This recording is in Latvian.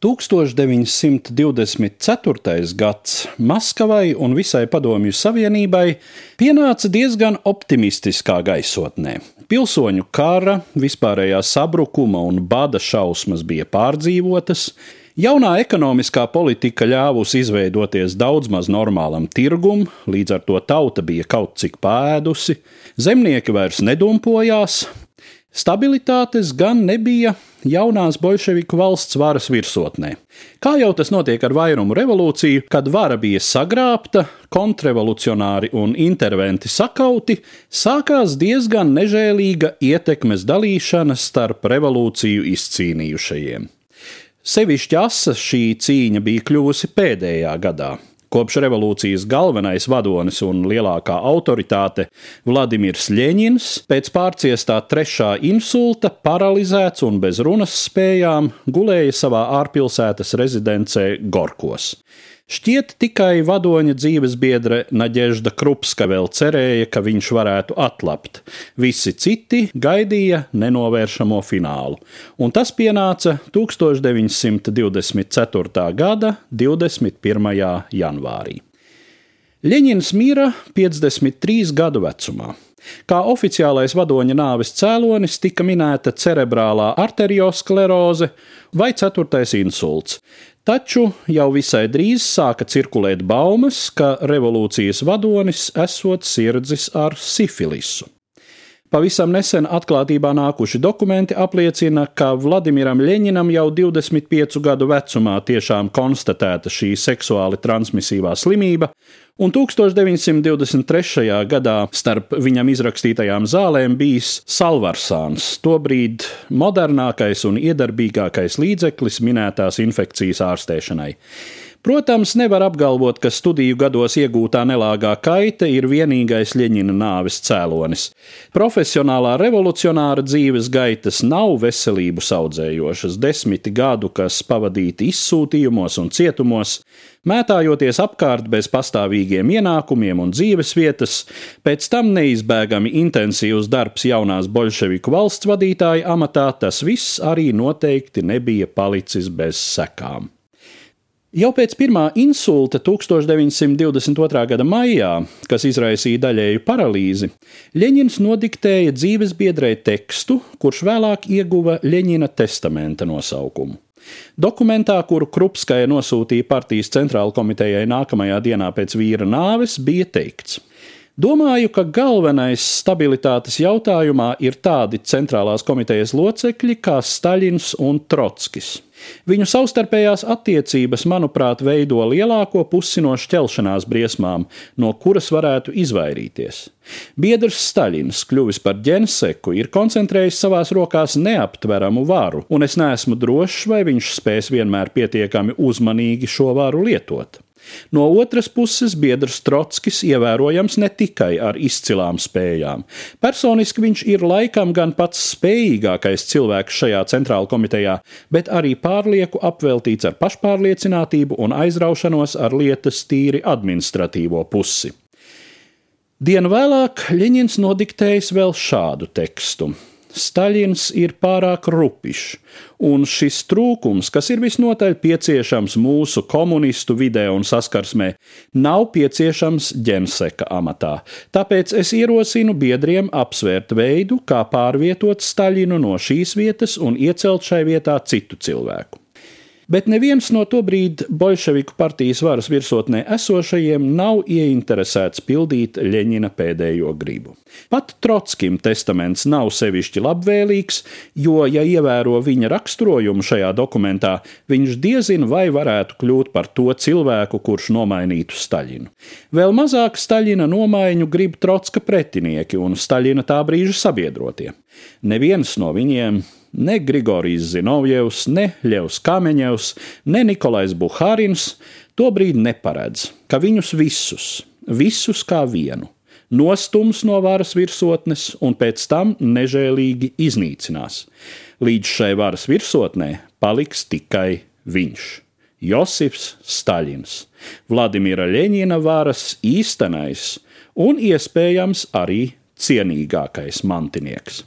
1924. gads Maskavai un visai Padomju Savienībai pienāca diezgan optimistiskā gaisotnē. Pilsoņu kara, vispārējā sabrukuma un bada šausmas bija pārdzīvotas, Jaunā ekonomiskā politika ļāvusi izveidoties daudz maz normālam tirgum, līdz ar to tauta bija kaut cik pēdusi, zemnieki vairs nedumpojās, Stabilitātes gan nebija jaunās bolševiku valsts varas virsotnē. Kā jau tas notiek ar vairumu revolūciju, kad vara bija sagrābta, kontrrevolucionāri un interventi sakauti, sākās diezgan nežēlīga ietekmes dalīšana starp revolūciju izcīnījušajiem. Sevišķi asa šī cīņa bija kļuvusi pēdējā gadā. Kopš revolūcijas galvenais vadonis un lielākā autoritāte Vladimirs Ļeņins pēc pārciestā trešā insulta, paralizēts un bez runas spējām, gulēja savā ārpilsētas rezidencē Gorkos. Šķiet, tikai vadoņa dzīves biedre Naģežda Krupska vēl cerēja, ka viņš varētu atlapt. Visi citi gaidīja nenovēršamo finālu, un tas pienāca 1924. gada 21. janvārī. Ļeņins mira 53 gadu vecumā. Kā oficiālais vadoņa nāves cēlonis tika minēta cerebrālā arterioskleroze vai ceturtais insults, Taču jau visai drīz sāka cirkulēt baumas, ka revolūcijas vadonis esot sirdzis ar sifilisu. Pavisam nesen atklātībā nākuši dokumenti apliecina, ka Vladimiram Ļeņinam jau 25 gadu vecumā tiešām konstatēta šī seksuāli transmisīvā slimība, un 1923. gadā starp viņam izrakstītajām zālēm bijis salvarsāns, tobrīd modernākais un iedarbīgākais līdzeklis minētās infekcijas ārstēšanai. Protams, nevar apgalvot, ka studiju gados iegūtā nelāgā kaita ir vienīgais Ļeņina nāves cēlonis. Profesionālā revolucionāra dzīves gaitas nav veselību audzējošas, desmiti gadu, kas pavadīti izsūtījumos un cietumos, mētājoties apkārt bez pastāvīgiem ienākumiem un dzīves vietas, pēc tam neizbēgami intensīvs darbs jaunās bolševiku valsts vadītāja amatā, tas viss arī noteikti nebija palicis bez sekām. Jau pēc pirmā insulta 1922. gada maijā, kas izraisīja daļēju paralīzi, Ļeņins nodiktēja dzīves biedrē tekstu, kurš vēlāk ieguva Ļeņina testamenta nosaukumu. Dokumentā, kuru Krupskaja nosūtīja partijas centrāla komitejai nākamajā dienā pēc vīra nāves, bija teikts: Domāju, ka galvenais stabilitātes jautājumā ir tādi centrālās komitejas locekļi kā Staļins un Trotskis. Viņu savstarpējās attiecības, manuprāt, veido lielāko pusi no šķelšanās briesmām, no kuras varētu izvairīties. Biedrs Staļins, kļuvis par ģenseku, ir koncentrējis savās rokās neaptveramu varu, un es neesmu drošs, vai viņš spēs vienmēr pietiekami uzmanīgi šo varu lietot. No otras puses, biedrs Trotskis ievērojams ne tikai ar izcilām spējām. Personiski viņš ir laikam gan pats spējīgākais cilvēks šajā centrāla komitejā, bet arī pārlieku apveltīts ar pašpārliecinātību un aizraušanos ar lietas tīri administratīvo pusi. Dienu vēlāk Ļeņins nodiktējis vēl šādu tekstu. Staļins ir pārāk rupišs, un šis trūkums, kas ir visnotaļ pieciešams mūsu komunistu vidē un saskarsmē, nav pieciešams ģenseka amatā. Tāpēc es ierosinu biedriem apsvērt veidu, kā pārvietot Staļinu no šīs vietas un iecelt šai vietā citu cilvēku bet neviens no tobrīd bolševiku partijas varas virsotnē esošajiem nav ieinteresēts pildīt Ļeņina pēdējo gribu. Pat Trotskim testaments nav sevišķi labvēlīgs, jo, ja ievēro viņa raksturojumu šajā dokumentā, viņš diezin vai varētu kļūt par to cilvēku, kurš nomainītu Staļinu. Vēl mazāk Staļina nomaiņu grib Trotska pretinieki un Staļina tā brīža sabiedrotie. Neviens no viņiem ne Grigorijs Zinovjevs, ne Ļevs Kameņevs, ne Nikolais Buhārins tobrīd neparedz, ka viņus visus, visus kā vienu, nostums no varas virsotnes un pēc tam nežēlīgi iznīcinās. Līdz šai varas virsotnē paliks tikai viņš. Josifs Staļins, Vladimira Ļeņina varas īstenais un iespējams arī cienīgākais mantinieks